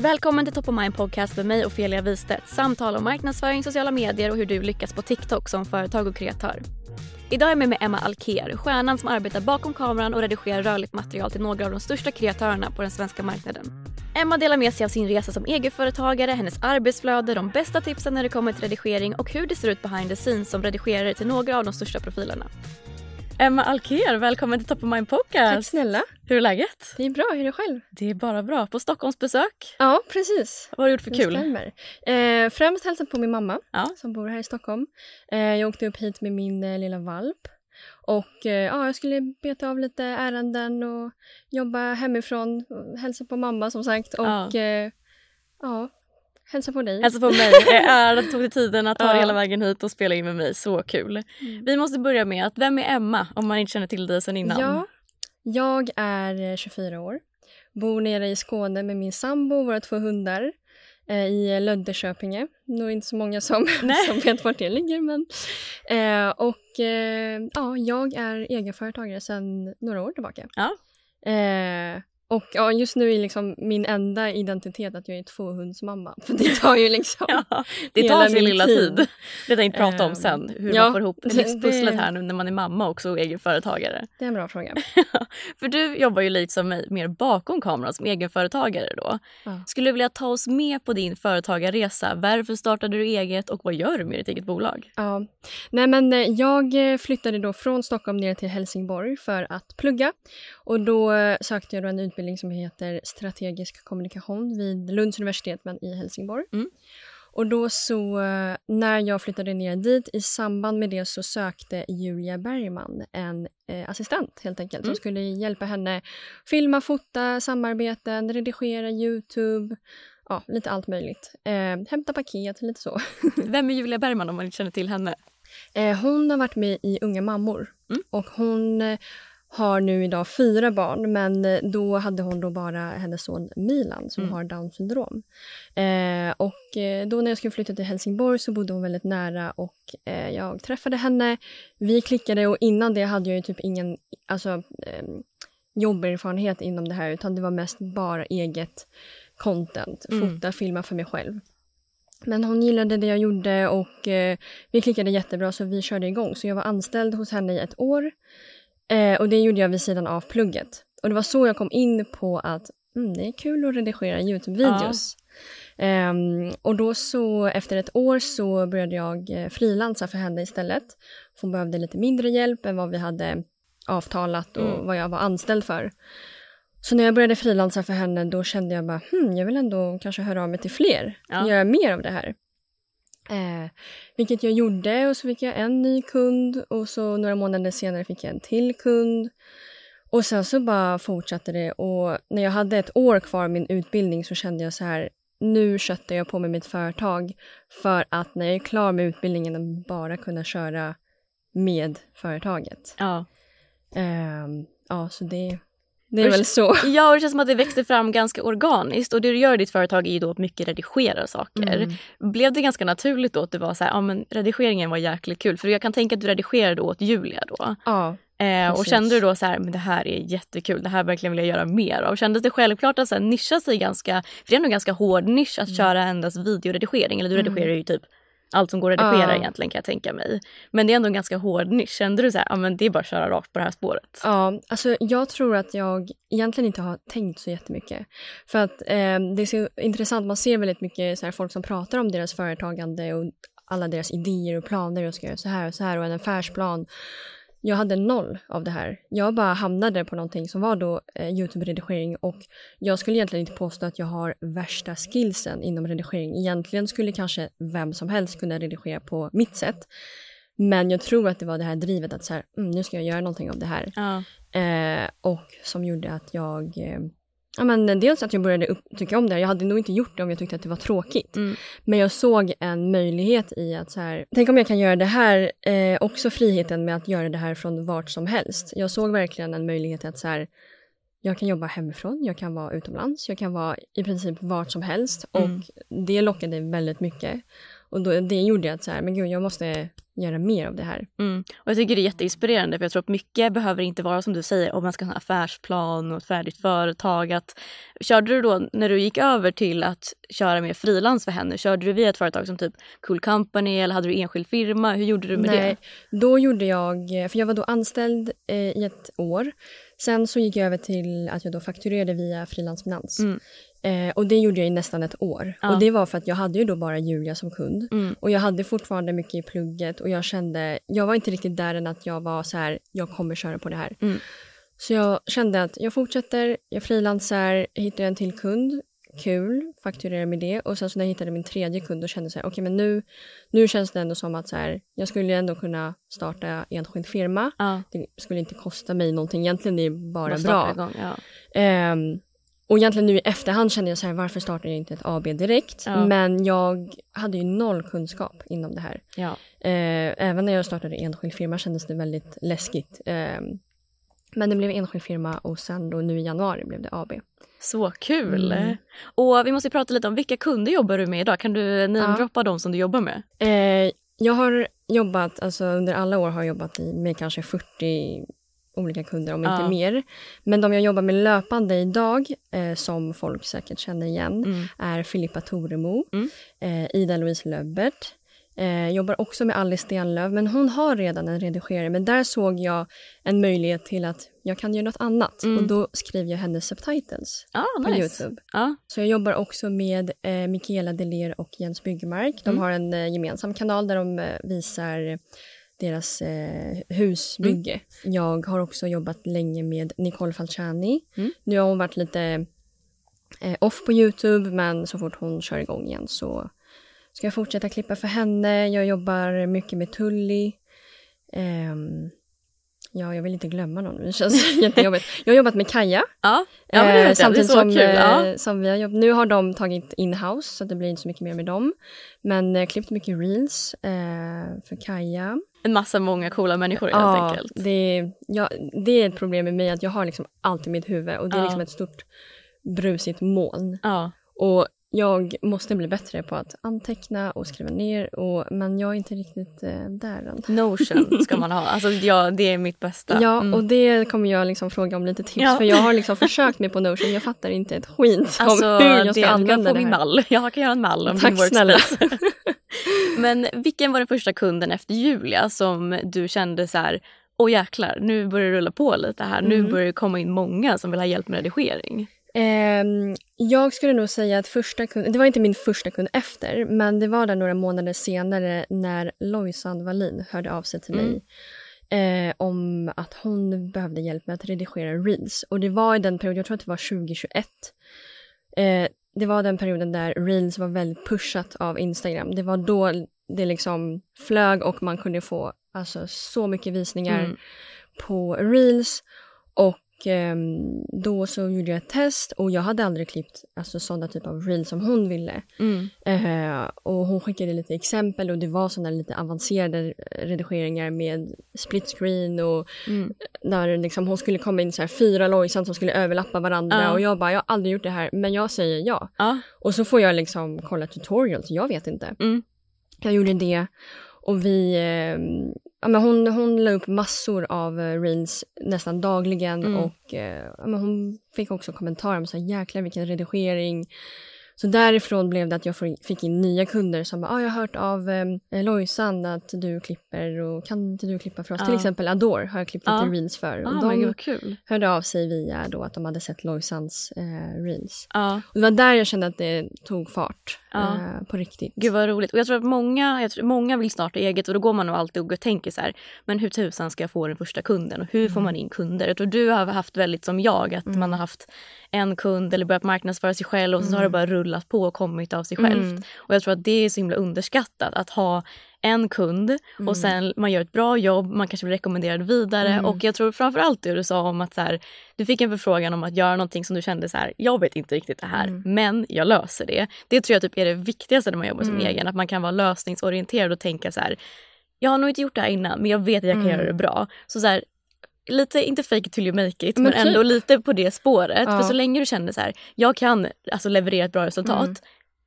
Välkommen till Top of Mind Podcast med mig Ofelia Wistedt. Samtal om marknadsföring, sociala medier och hur du lyckas på TikTok som företag och kreatör. Idag är jag med, med Emma Alker, stjärnan som arbetar bakom kameran och redigerar rörligt material till några av de största kreatörerna på den svenska marknaden. Emma delar med sig av sin resa som egenföretagare, hennes arbetsflöde, de bästa tipsen när det kommer till redigering och hur det ser ut behind the scenes som redigerare till några av de största profilerna. Emma Alker, välkommen till Top of Mind Podcast. Tack snälla. Hur är läget? Det är bra, hur är det själv? Det är bara bra. På Stockholmsbesök? Ja, precis. Vad har du gjort för Det kul? Eh, främst hälsat på min mamma Ja. som bor här i Stockholm. Eh, jag åkte upp hit med min eh, lilla valp. Och eh, ja, jag skulle beta av lite ärenden och jobba hemifrån. Hälsa på mamma som sagt. Och Ja. eh, ja, hälsa på dig. Hälsa på mig. Jag är att du tog dig tiden att ta dig hela vägen hit och spela in med mig. Så kul. Vi måste börja med att vem är Emma om man inte känner till dig sen innan? Ja, jag är eh, 24 år. Bor nere i Skåne med min sambo och våra två hundar eh, i Löddeköpinge. Nog inte så många som, som vet vart det ligger. Men, eh, och eh, ja, jag är egenföretagare sedan några år tillbaka. Ja. Eh, och ja, just nu är liksom min enda identitet att jag är tvåhundsmamma. För det tar ju liksom... Ja, det tar sin lilla tid. tid. Det tänkte jag prata om Ehm, sen. Hur ja, man får ihop livspusslet här nu när man är mamma också och egenföretagare. Det är en bra fråga. För du jobbar ju lite som mig mer bakom kameran som egenföretagare då. Ja. Skulle du vilja ta oss med på din företagarresa? Varför startade du eget och vad gör du med ditt eget bolag? Ja. Nej, men eh, jag eh, flyttade då från Stockholm ner till Helsingborg för att plugga. Och då sökte jag då en utbildning som heter strategisk kommunikation vid Lunds universitet men i Helsingborg. Mm. Och då så, när jag flyttade ner dit, i samband med det så sökte Julia Bergman en eh, assistent helt enkelt Mm. som skulle hjälpa henne filma, fota, samarbeten, redigera Youtube, ja, lite allt möjligt. Eh, hämta paket, lite så. Vem är Julia Bergman om man inte känner till henne? Eh, hon har varit med i Unga mammor Mm. och hon har nu idag fyra barn men eh, då hade hon då bara hennes son Milan som Mm. har Downs syndrom. Eh, och eh, då när jag skulle flytta till Helsingborg så bodde hon väldigt nära och eh, jag träffade henne. Vi klickade och innan det hade jag ju typ ingen alltså, eh, jobberfarenhet inom det här utan det var mest bara eget content. Mm. Fota, filma för mig själv. Men hon gillade det jag gjorde och eh, vi klickade jättebra så vi körde igång. Så jag var anställd hos henne i ett år eh, och det gjorde jag vid sidan av plugget. Och det var så jag kom in på att mm, det är kul att redigera Youtube-videos. Ehm, och då så efter ett år så började jag eh, frilansa för henne istället. För Hon behövde lite mindre hjälp än vad vi hade avtalat och Mm. vad jag var anställd för. Så när jag började frilansa för henne då kände jag bara, hmm, jag vill ändå kanske höra av mig till fler. Ja. Göra mer av det här. Eh, vilket jag gjorde och så fick jag en ny kund och så några månader senare fick jag en till kund. Och sen så bara fortsatte det och när jag hade ett år kvar av min utbildning så kände jag så här, nu köttar jag på med mitt företag för att när jag är klar med utbildningen bara kunna köra med företaget. Ja. Ehm, ja, så det, det är väl så. Ja, och det känns som att det växte fram ganska organiskt. Och det du gör i ditt företag är ju då att mycket redigera saker. Mm. Blev det ganska naturligt då att det var så här, ja men redigeringen var jäkligt kul? För jag kan tänka att du redigerade åt Julia då. Ja, Eh, och kände du då så här, men det här är jättekul, det här verkligen vill jag göra mer av. Kändes det självklart att så här, nischa sig ganska, för det är en ganska hård nisch att köra endast videoredigering. Eller du Mm. redigerar ju typ allt som går att redigera Ja. egentligen kan jag tänka mig. Men det är ändå en ganska hård nisch. Kände du så här, ja men det är bara att köra rakt på det här spåret? Ja, alltså jag tror att jag egentligen inte har tänkt så jättemycket. För att eh, det är så intressant, man ser väldigt mycket så här, folk som pratar om deras företagande och alla deras idéer och planer och ska göra så här och så här och en affärsplan. Jag hade noll av det här. Jag bara hamnade på någonting som var då eh, Youtube-redigering och jag skulle egentligen inte påstå att jag har värsta skillsen inom redigering. Egentligen skulle kanske vem som helst kunna redigera på mitt sätt. Men jag tror att det var det här drivet att så här, mm, nu ska jag göra någonting av det här. Ja. Eh, och som gjorde att jag, eh, ja men dels att jag började upp, tycka om det. Jag hade nog inte gjort det om jag tyckte att det var tråkigt. Mm. Men jag såg en möjlighet i att så här, tänk om jag kan göra det här, eh, också friheten med att göra det här från vart som helst. Jag såg verkligen en möjlighet att så här, jag kan jobba hemifrån, jag kan vara utomlands, jag kan vara i princip vart som helst. Mm. Och det lockade väldigt mycket. Och då, det gjorde att så här, men gud, jag måste göra mer av det här. Mm. Och jag tycker det är jätteinspirerande för jag tror att mycket behöver inte vara som du säger om man ska ha en affärsplan och ett färdigt företag. Att, körde du då när du gick över till att köra mer frilans för henne, körde du via ett företag som typ Cool Company eller hade du enskild firma? Hur gjorde du med Nej, då gjorde jag, för jag var då anställd eh, i ett år. Sen så gick jag över till att jag då fakturerade via frilansfinans. Mm. Eh, och det gjorde jag i nästan ett år. Ja. Och det var för att jag hade ju då bara Julia som kund. Mm. Och jag hade fortfarande mycket i plugget och jag kände, jag var inte riktigt där än att jag var så här, jag kommer köra på det här. Mm. Så jag kände att jag fortsätter, jag frilansar, hittar en till kund, kul, fakturerar med det. Och sen så när jag hittade min tredje kund och kände så här, okej men nu, nu känns det ändå som att så här, jag skulle ändå kunna starta enskild firma. Ja, Det skulle inte kosta mig någonting, egentligen det är bara bra. igång. Ja. Ehm, och egentligen nu i efterhand känner jag så här, varför startar jag inte ett AB direkt? Ja. Men jag hade ju noll kunskap inom det här. Ja. Eh, även när jag startade enskild firma kändes det väldigt läskigt. Ehm, men det blev enskild firma och sen då nu i januari blev det AB. Så kul! Mm. Och vi måste prata lite om vilka kunder jobbar du med idag? Kan du namedroppa de som du jobbar med? Eh, jag har jobbat, alltså under alla år har jag jobbat i, med kanske 40 olika kunder, om Ja. inte mer. Men de jag jobbar med löpande idag, eh, som folk säkert känner igen, Mm. är Filippa Toremo, Mm. eh, Ida-Louise Löbbert. Eh, jobbar också med Alice Stenlöf, men hon har redan en redigerare. Men där såg jag en möjlighet till att jag kan göra något annat. Mm. Och då skrev jag hennes subtitles Ja, på nice. Youtube. Ja. Så jag jobbar också med eh, Mikaela Deler och Jens Byggmark. De Mm. har en eh, gemensam kanal där de eh, visar deras eh, husbygge. Jag har också jobbat länge med Nicole Falciani. Mm. Nu har hon varit lite eh, off på Youtube men så fort hon kör igång igen så ska jag fortsätta klippa för henne. Jag jobbar mycket med Tully. Ehm, ja, jag vill inte glömma någon. Det känns jättejobbigt. Jag har jobbat med Kaja. Ja, ja men det vet jag. det är samtidigt så som, kul. Ja. eh, som vi har jobbat. Nu har de tagit in-house så det blir inte så mycket mer med dem. Men eh, klippt mycket reels eh, för Kaja. En massa många coola människor helt Ja, enkelt. det, ja, det är ett problem med mig att jag har liksom allt i mitt huvud och det är Ja. liksom ett stort brusigt moln. Ja. Och jag måste bli bättre på att anteckna och skriva ner och, men jag är inte riktigt eh, där än. Notion ska man ha. Alltså, ja, det är mitt bästa. Ja, Mm. och det kommer jag liksom fråga om lite tips Ja. för jag har liksom försökt mig på Notion. Jag fattar inte ett skit Alltså, om hur jag det, ska kan använda få det min här. mall. Jag kan göra en mall om Tack snälla. workspace. Men vilken var den första kunden efter Julia som du kände så här, åh jäklar, nu börjar det rulla på lite här. Nu Mm. börjar det komma in många som vill ha hjälp med redigering. Ehm, jag skulle nog säga att första kund, det var inte min första kund efter, men det var där några månader senare när Lojsan Wallin hörde av sig till Mm. mig eh, om att hon behövde hjälp med att redigera reels. Och det var i den perioden, jag tror att det var 2021. Eh, det var den perioden där reels var väldigt pushat av Instagram. Det var då det liksom flög och man kunde få alltså, så mycket visningar Mm. på reels. Och då så gjorde jag ett test och jag hade aldrig klippt alltså, sådana typ av reels som hon ville. Mm. Eh, och hon skickade lite exempel och det var sådana lite avancerade redigeringar med split screen och Mm. där liksom hon skulle komma in så här fyra Lojsan som skulle överlappa varandra Ja. och jag bara jag har aldrig gjort det här men jag säger ja. Ja. Och så får jag liksom kolla tutorials, jag vet inte. Mm. Jag gjorde det och vi, eh, ja, men hon, hon la upp massor av eh, reels nästan dagligen Mm. och eh, ja, men hon fick också kommentarer om så här, jäklar vilken redigering. Så därifrån blev det att jag fick in nya kunder som bara, ah, jag har hört av eh, Lojsan att du klipper och kan inte du klippa för oss? Ja. Till exempel Adore har jag klippt Ja. lite reels för. Ah, och men gud de vad kul. hörde av sig via då att de hade sett Lojsans eh, reels. Ja. Och det var där jag kände att det tog fart Ja. eh, på riktigt. Gud vad roligt. Och jag tror att många, jag tror, många vill starta eget och då går man nog alltid och tänker så här, men hur tusan ska jag få den första kunden och hur får man in kunder? Jag tror du har haft väldigt som jag, att man har haft en kund eller börjat marknadsföra sig själv och så har det bara rullat på och kommit av sig självt. Mm. Och jag tror att det är så himla underskattat att ha en kund och sen man gör ett bra jobb, man kanske blir rekommenderad vidare och jag tror framförallt det du sa om att så här, du fick en förfrågan om att göra någonting som du kände så här, jag vet inte riktigt det här men jag löser det. Det tror jag typ är det viktigaste när man jobbar som egen, att man kan vara lösningsorienterad och tänka så här, jag har nog inte gjort det här innan men jag vet att jag kan Mm. göra det bra. Så, så här, lite, inte fake it till you make it, Men men, typ. ändå lite på det spåret. Ja. För så länge du känner så här, jag kan alltså leverera ett bra resultat, Mm.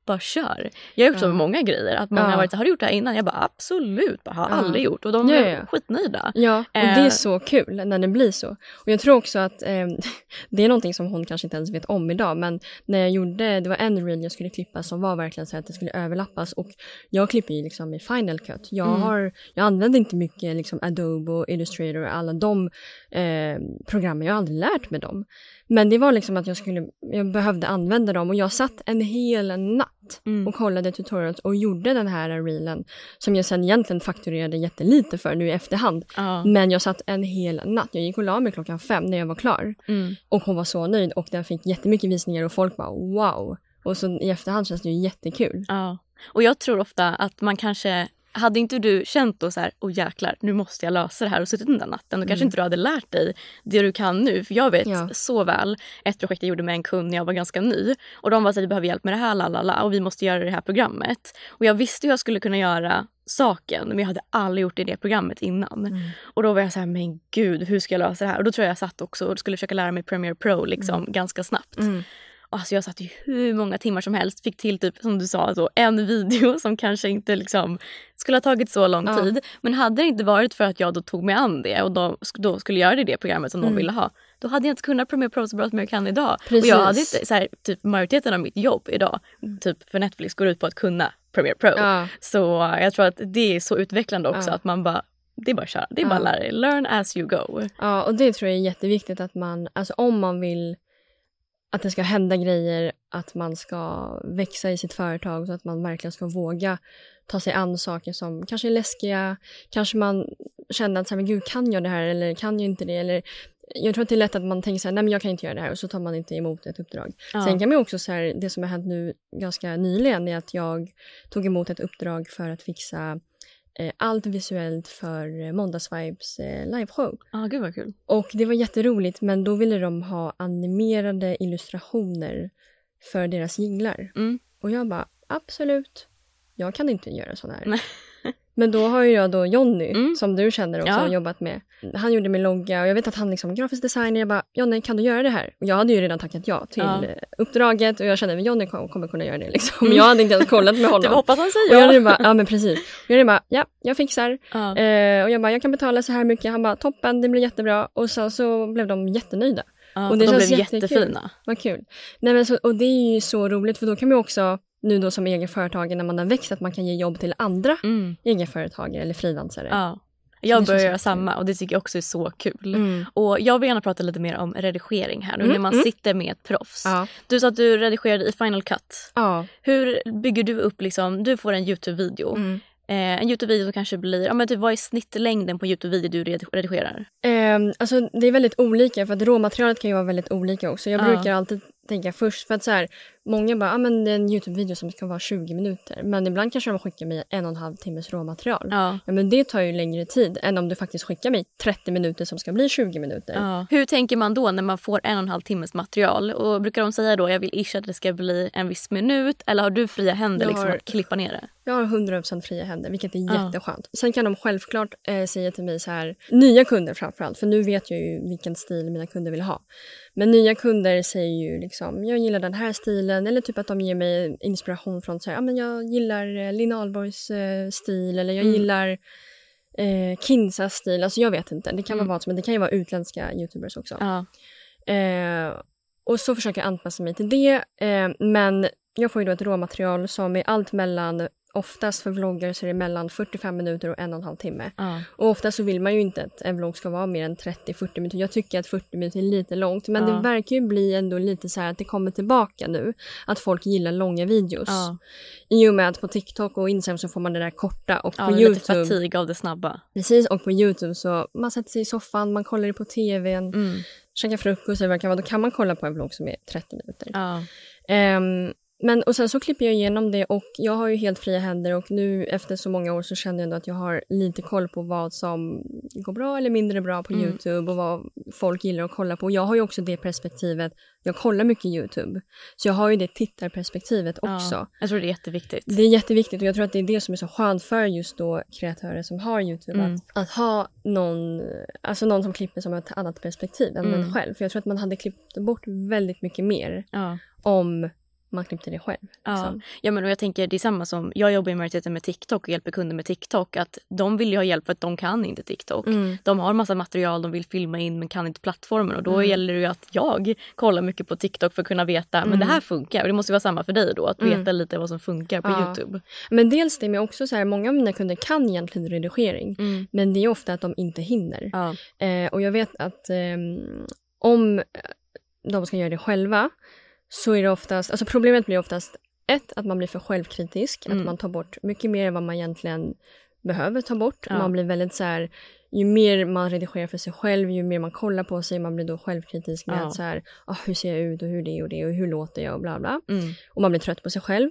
Bara kör. Jag har gjort så med många grejer. Att många har varit så har du gjort det här innan? Jag bara absolut, bara, har aldrig gjort. Och de Ja, är ja. skitnöjda. Ja, och det Eh. är så kul när det blir så. Och jag tror också att eh, det är någonting som hon kanske inte ens vet om idag, men när jag gjorde, det var en reel jag skulle klippa som var verkligen så att det skulle överlappas och jag klipper ju liksom i Final Cut. Jag, Mm. har, jag använder inte mycket liksom Adobe och Illustrator och alla de eh, programmen, jag har aldrig lärt mig dem. Men det var liksom att jag skulle, jag behövde använda dem och jag satt en hel natt Mm. och kollade tutorials och gjorde den här reelen som jag sen egentligen fakturerade jättelite för nu i efterhand. Ja. Men jag satt en hel natt. Jag gick och la mig klockan fem när jag var klar. Mm. Och hon var så nöjd och den fick jättemycket visningar och folk bara wow. Och så i efterhand känns det ju jättekul. Ja. Och jag tror ofta att man kanske hade inte du känt då så här, åh jäklar, nu måste jag lösa det här och suttit den där natten, då kanske inte du hade lärt dig det du kan nu. För jag vet Ja. så väl ett projekt jag gjorde med en kund när jag var ganska ny och de var så här, vi behöver hjälp med det här, lalala, och vi måste göra det här programmet. Och jag visste hur jag skulle kunna göra saken men jag hade aldrig gjort det i det programmet innan. Och då var jag så här, men gud, hur ska jag lösa det här? Och då tror jag jag satt också och skulle försöka lära mig Premiere Pro liksom ganska snabbt. Alltså jag satt i hur många timmar som helst, fick till typ som du sa så, en video som kanske inte liksom skulle ha tagit så lång Ja. tid. Men hade det inte varit för att jag då tog mig an det och då, då skulle göra det i det programmet som de ville ha. Då hade jag inte kunnat Premiere Pro så bra som jag kan idag. Och Precis. jag hade inte, så här, typ majoriteten av mitt jobb idag, typ för Netflix, går ut på att kunna Premiere Pro. Ja. Så uh, jag tror att det är så utvecklande också Ja. att man bara, det är bara att köra, det är bara att lära dig. Learn as you go. Ja, och det tror jag är jätteviktigt att man, alltså om man vill att det ska hända grejer, att man ska växa i sitt företag så att man verkligen ska våga ta sig an saker som kanske är läskiga, kanske man känner att så här, men gud, kan jag det här eller kan jag inte det? Eller, jag tror att det är lätt att man tänker så här, nej men jag kan inte göra det här och så tar man inte emot ett uppdrag. Ja. Sen kan man också så här, det som har hänt nu ganska nyligen är att jag tog emot ett uppdrag för att fixa allt visuellt för eh, Måndagsvibes eh, liveshow. Ja, gud vad kul. Och det var jätteroligt men då ville de ha animerade illustrationer för deras jinglar. Mm. Och jag bara absolut, jag kan inte göra sådana här. Nej. Men då har ju jag då Jonny, Mm. som du känner också, Ja. har jobbat med. Han gjorde min logga och jag vet att han liksom grafisk designer. Jag bara, Jonny kan du göra det här? Och jag hade ju redan tackat ja till Ja. eh, uppdraget och jag kände att Jonny kom- kommer kunna göra det liksom. Men jag hade inte ens kollat med honom. Du hoppas han och säger jag ja. hade bara, ja men precis. Och jag bara, ja, jag fixar. Ja. Eh, och jag bara, jag kan betala så här mycket. Han bara, toppen, det blir jättebra. Och sen så blev de jättenöjda. Ja, och det de känns blev jättefina. Vad kul. Nej, men så, och det är ju så roligt för då kan man också, nu då som egenföretagare när man har växt, att man kan ge jobb till andra Mm. egenföretagare eller frilansare. Ja. Jag börjar göra samma och det tycker jag också är så kul. Mm. Och jag vill gärna prata lite mer om redigering här nu Mm, när man mm. sitter med ett proffs. Ja. Du sa att du redigerade i Final Cut. ja. Hur bygger du upp liksom, du får en Youtube-video. Mm. Eh, en Youtube-video som kanske blir, ja men typ vad är snittlängden på Youtube-video du redi- redigerar? Ehm, alltså det är väldigt olika för att råmaterialet kan ju vara väldigt olika också. Jag Ja. brukar alltid tänka först för att så här, många bara, ah, men det är en Youtube-video som ska vara 20 minuter. Men ibland kanske de skickar mig en och en halv timmes råmaterial. Ja. Ja, men det tar ju längre tid än om du faktiskt skickar mig 30 minuter som ska bli 20 minuter. Ja. Hur tänker man då när man får en och en halv timmes material? Och brukar de säga då jag vill ish att det ska bli en viss minut eller har du fria händer liksom, har- att klippa ner det? Jag har 100% fria händer, vilket är Ja. jätteskönt. Sen kan de självklart eh, säga till mig så här, nya kunder framförallt, för nu vet jag ju vilken stil mina kunder vill ha. Men nya kunder säger ju liksom, jag gillar den här stilen, eller typ att de ger mig inspiration från så här, ja men jag gillar eh, Linn Ahlborgs eh, stil, eller jag Mm. gillar eh, Kinsa-stil, alltså jag vet inte. Det kan Mm. vara vad som det kan ju vara utländska youtubers också. Ja. Eh, och så försöker jag anpassa mig till det. Eh, men jag får ju då ett råmaterial som är allt mellan, oftast för vloggar så är det mellan 45 minuter och en och en halv timme. Ja. Och ofta så vill man ju inte att en vlogg ska vara mer än 30-40 minuter. Jag tycker att 40 minuter är lite långt. Men Ja. det verkar ju bli ändå lite så här att det kommer tillbaka nu. Att folk gillar långa videos. Ja. I och med att på TikTok och Instagram så får man det där korta och på är lite Youtube. fatig av det snabba. Precis, och på Youtube så man sätter sig i soffan, man kollar det på tvn, Mm. käkar frukost eller vad det kan vara. Då kan man kolla på en vlogg som är 30 minuter. Ja. Men och sen så klipper jag igenom det och jag har ju helt fria händer och nu efter så många år så känner jag ändå att jag har lite koll på vad som går bra eller mindre bra på Mm. Youtube och vad folk gillar att kolla på. Jag har ju också det perspektivet, jag kollar mycket Youtube. Så jag har ju det tittarperspektivet också. Ja. Jag tror det är jätteviktigt. Det är jätteviktigt och jag tror att det är det som är så skönt för just då kreatörer som har Youtube. Mm. Att, att ha någon, alltså någon som klipper som ett annat perspektiv än Mm. en själv. För jag tror att man hade klippt bort väldigt mycket mer Ja. om man klippte det själv. Ja. liksom. ja, men och jag tänker det är samma som, jag jobbar i majoriteten med TikTok och hjälper kunder med TikTok. Att de vill ju ha hjälp för att de kan inte TikTok. Mm. De har massa material de vill filma in men kan inte plattformen och då Mm. gäller det ju att jag kollar mycket på TikTok för att kunna veta men det Mm. här funkar. Och det måste vara samma för dig då, att Mm. veta lite vad som funkar på Ja. Youtube. Men dels det, men också så här, många av mina kunder kan egentligen redigering. Men det är ofta att de inte hinner. Ja. Eh, och jag vet att ehm, om de ska göra det själva så är det oftast, alltså problemet blir oftast ett, att man blir för självkritisk, Mm. att man tar bort mycket mer än vad man egentligen behöver ta bort. Ja. Man blir väldigt så här, ju mer man redigerar för sig själv, ju mer man kollar på sig, man blir då självkritisk med Ja. att så här, ah, hur ser jag ut och hur det och det och hur låter jag och bla bla. Mm. Och man blir trött på sig själv.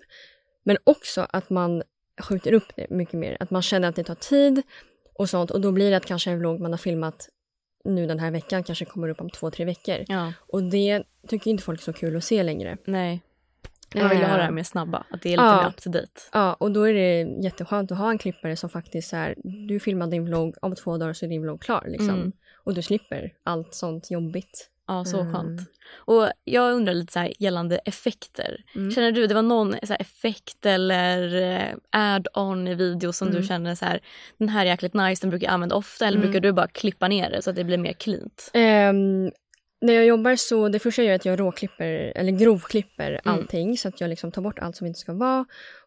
Men också att man skjuter upp det mycket mer. Att man känner att det tar tid och sånt. Och då blir det att kanske en vlogg man har filmat nu den här veckan kanske kommer upp om två, tre veckor. Ja. Och det tycker inte folk är så kul att se längre. Nej. Man vill ju ha det här Eh, med snabba, att det är lite ja. mer up to date. Ja, och då är det jätteskönt att ha en klippare som faktiskt är du filmar din vlogg, om två dagar så är din vlogg klar. Liksom. Mm. Och du slipper allt sånt jobbigt. Ja, så Mm. skönt. Och jag undrar lite så gällande effekter. Mm. Känner du det var någon så effekt eller eh, add-on i video som du Mm. känner så här den här är jäkligt nice, den brukar jag använda ofta eller Mm. brukar du bara klippa ner det så att det blir mer cleant? Ehm, när jag jobbar så, det första jag gör är att jag råklipper, eller grovklipper Mm. allting så att jag liksom tar bort allt som inte ska vara.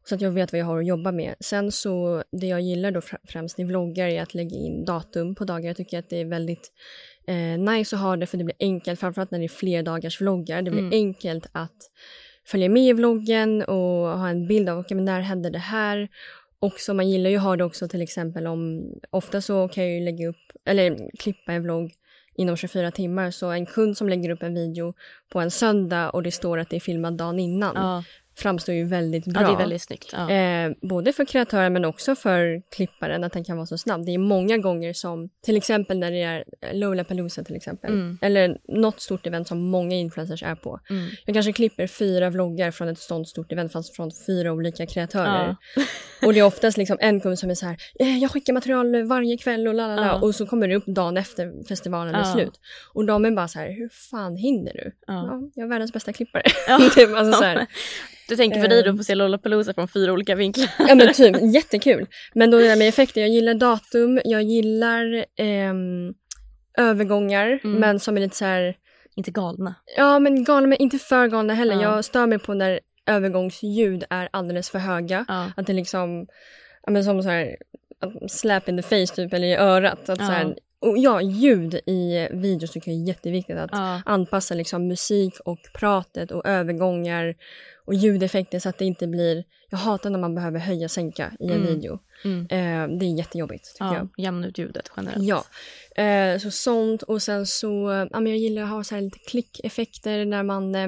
Så att jag vet vad jag har att jobba med. Sen så, det jag gillar då fr- främst i vloggar är att lägga in datum på dagar. Jag tycker att det är väldigt eh, nice att ha det för det blir enkelt, framförallt när det är fler dagars vloggar. Det blir Mm. enkelt att följa med i vloggen och ha en bild av, okay, men när hände det här? Och så man gillar ju att ha det också till exempel om, ofta så kan jag ju lägga upp, eller klippa en vlogg inom 24 timmar. Så en kund som lägger upp en video på en söndag och det står att det är filmat dagen innan Ja, framstår ju väldigt bra. ja det är väldigt snyggt. Ja. Eh, både för kreatören men också för klipparen att den kan vara så snabb. Det är många gånger som, till exempel när det är Lollapalooza till exempel, Mm. eller något stort event som många influencers är på. Mm. Jag kanske klipper fyra vloggar från ett sånt stort event fast från fyra olika kreatörer. Ja. Och det är oftast liksom en kund som är så här, eh, jag skickar material varje kväll och lalala. Ja. Och så kommer det upp dagen efter festivalen är slut. Och de är bara så här, hur fan hinner du? Ja. Ja, jag är världens bästa klippare. Typ, alltså så här. Du tänker för dig då Ehm. att få se Lollapalooza från fyra olika vinklar. Ja men typ, jättekul. Men då det där med effekter, jag gillar datum, jag gillar ehm, övergångar, Mm. men som är lite så här, Inte galna. ja men galna men inte för galna heller. Ja. Jag stör mig på när övergångsljud är alldeles för höga. Ja. Att det liksom, ja men som så här, att slap in the face typ, eller i örat. Att Ja. så här, och ja, ljud i videos tycker jag är jätteviktigt. Att Ja. anpassa liksom musik och pratet och övergångar och ljudeffekter så att det inte blir... Jag hatar när man behöver höja och sänka i en Mm. video. Mm. Eh, det är jättejobbigt tycker Ja, jag. jämna ut ljudet generellt. Ja, eh, så sånt och sen så, ja men jag gillar att ha så lite klickeffekter när man, eh,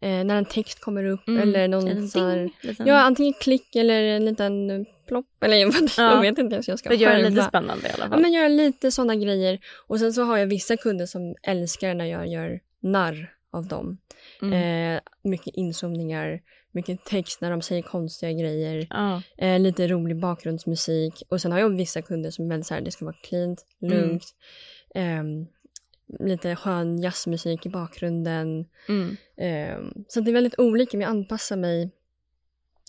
eh, när en text kommer upp Mm. eller någon En så här, ja antingen klick eller en liten plopp eller Ja. jag vet inte ens hur jag ska att göra lite spännande i alla Ja fall. men göra lite sådana grejer och sen så har jag vissa kunder som älskar när jag gör narr av dem. Mm. Eh, mycket inzoomningar, mycket text när de säger konstiga grejer. Ja. Eh, lite rolig bakgrundsmusik. Och sen har jag vissa kunder som är väldigt så här, det ska vara cleant, lugnt. ehm, lite skön jazzmusik i bakgrunden. Mm. Ehm, så det är väldigt olika, men jag anpassar mig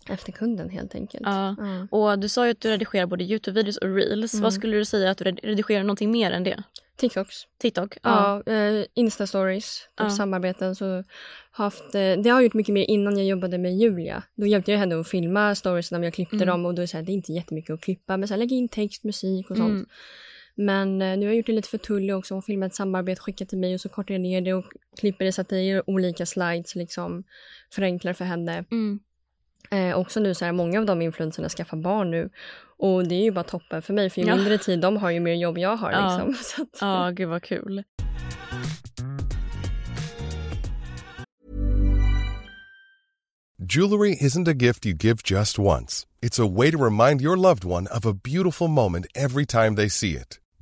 efter kunden helt enkelt. Ja. Ja. Och du sa ju att du redigerar både Youtube-videos och reels. Mm. Vad skulle du säga att du red- redigerar någonting mer än det? TikToks. TikTok? Ja, eh, Insta-stories, typ Ja. samarbeten. Så haft, eh, det har jag gjort mycket mer innan jag jobbade med Julia. Då hjälpte jag henne att filma stories när jag klippte Mm. dem och då är det, här, det är inte jättemycket att klippa men här, lägga in text, musik och sånt. Mm. Men eh, nu har jag gjort det lite för Tully också. Hon filmar ett samarbete, skickat till mig och så kortar jag ner det och klipper det så att det är olika slides liksom förenklar för henne. Mm. Eh, också nu så här, många av de influencerna skaffar barn nu och det är ju bara toppen för mig för ju Ja. mindre tid de har ju mer jobb jag har Ja. liksom. Så att, Ja, gud vad kul. Jewelry isn't a gift you give just once. It's a way to remind your loved one of a beautiful moment every time they see it.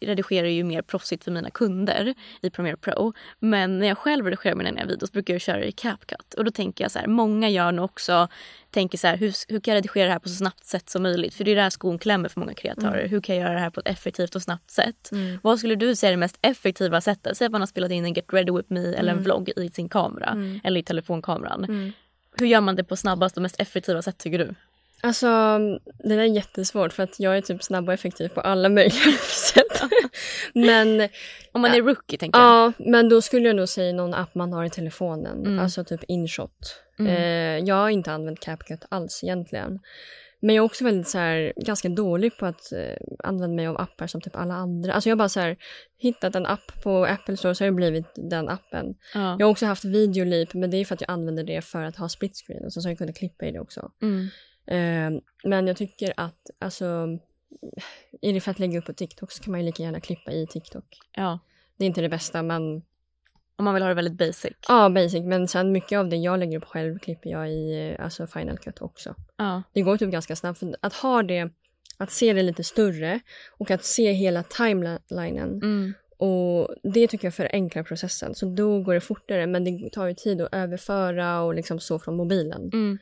redigerar ju mer proffsigt för mina kunder i Premiere Pro. Men när jag själv redigerar mina videos brukar jag köra det i CapCut. Och då tänker jag så här, många gör nog också, tänker så här, hur, hur kan jag redigera det här på så snabbt sätt som möjligt? För det är där skon klämmer för många kreatörer. Hur kan jag göra det här på ett effektivt och snabbt sätt? Vad skulle du säga är det mest effektiva sättet? Säg att man har spelat in en Get Ready With Me eller en vlogg i sin kamera eller i telefonkameran. Hur gör man det på snabbast och mest effektiva sätt tycker du? Alltså, det där är jättesvårt för att jag är typ snabb och effektiv på alla möjliga sätt. men, Om man är rookie tänker jag. ja, men då skulle jag nog säga någon app man har i telefonen. Mm. Alltså typ InShot. Eh, jag har inte använt CapCut alls egentligen. Men jag är också väldigt så här, ganska dålig på att eh, använda mig av appar som typ alla andra. Alltså jag har bara så här, hittat en app på Apple Store så har det blivit den appen. Ja. Jag har också haft videolip men det är för att jag använder det för att ha split screen och så har jag kunnat klippa i det också. Mm. Eh, men jag tycker att alltså, är det för att lägga upp på TikTok så kan man ju lika gärna klippa i TikTok. ja. Det är inte det bästa men Om man vill ha det väldigt basic. ja, basic. Men sen mycket av det jag lägger upp själv klipper jag i alltså Final Cut också. Ja. Det går typ ganska snabbt. För att ha det, att se det lite större och att se hela timelinen Mm. och det tycker jag förenklar processen. Så då går det fortare men det tar ju tid att överföra och liksom så från mobilen. Mm.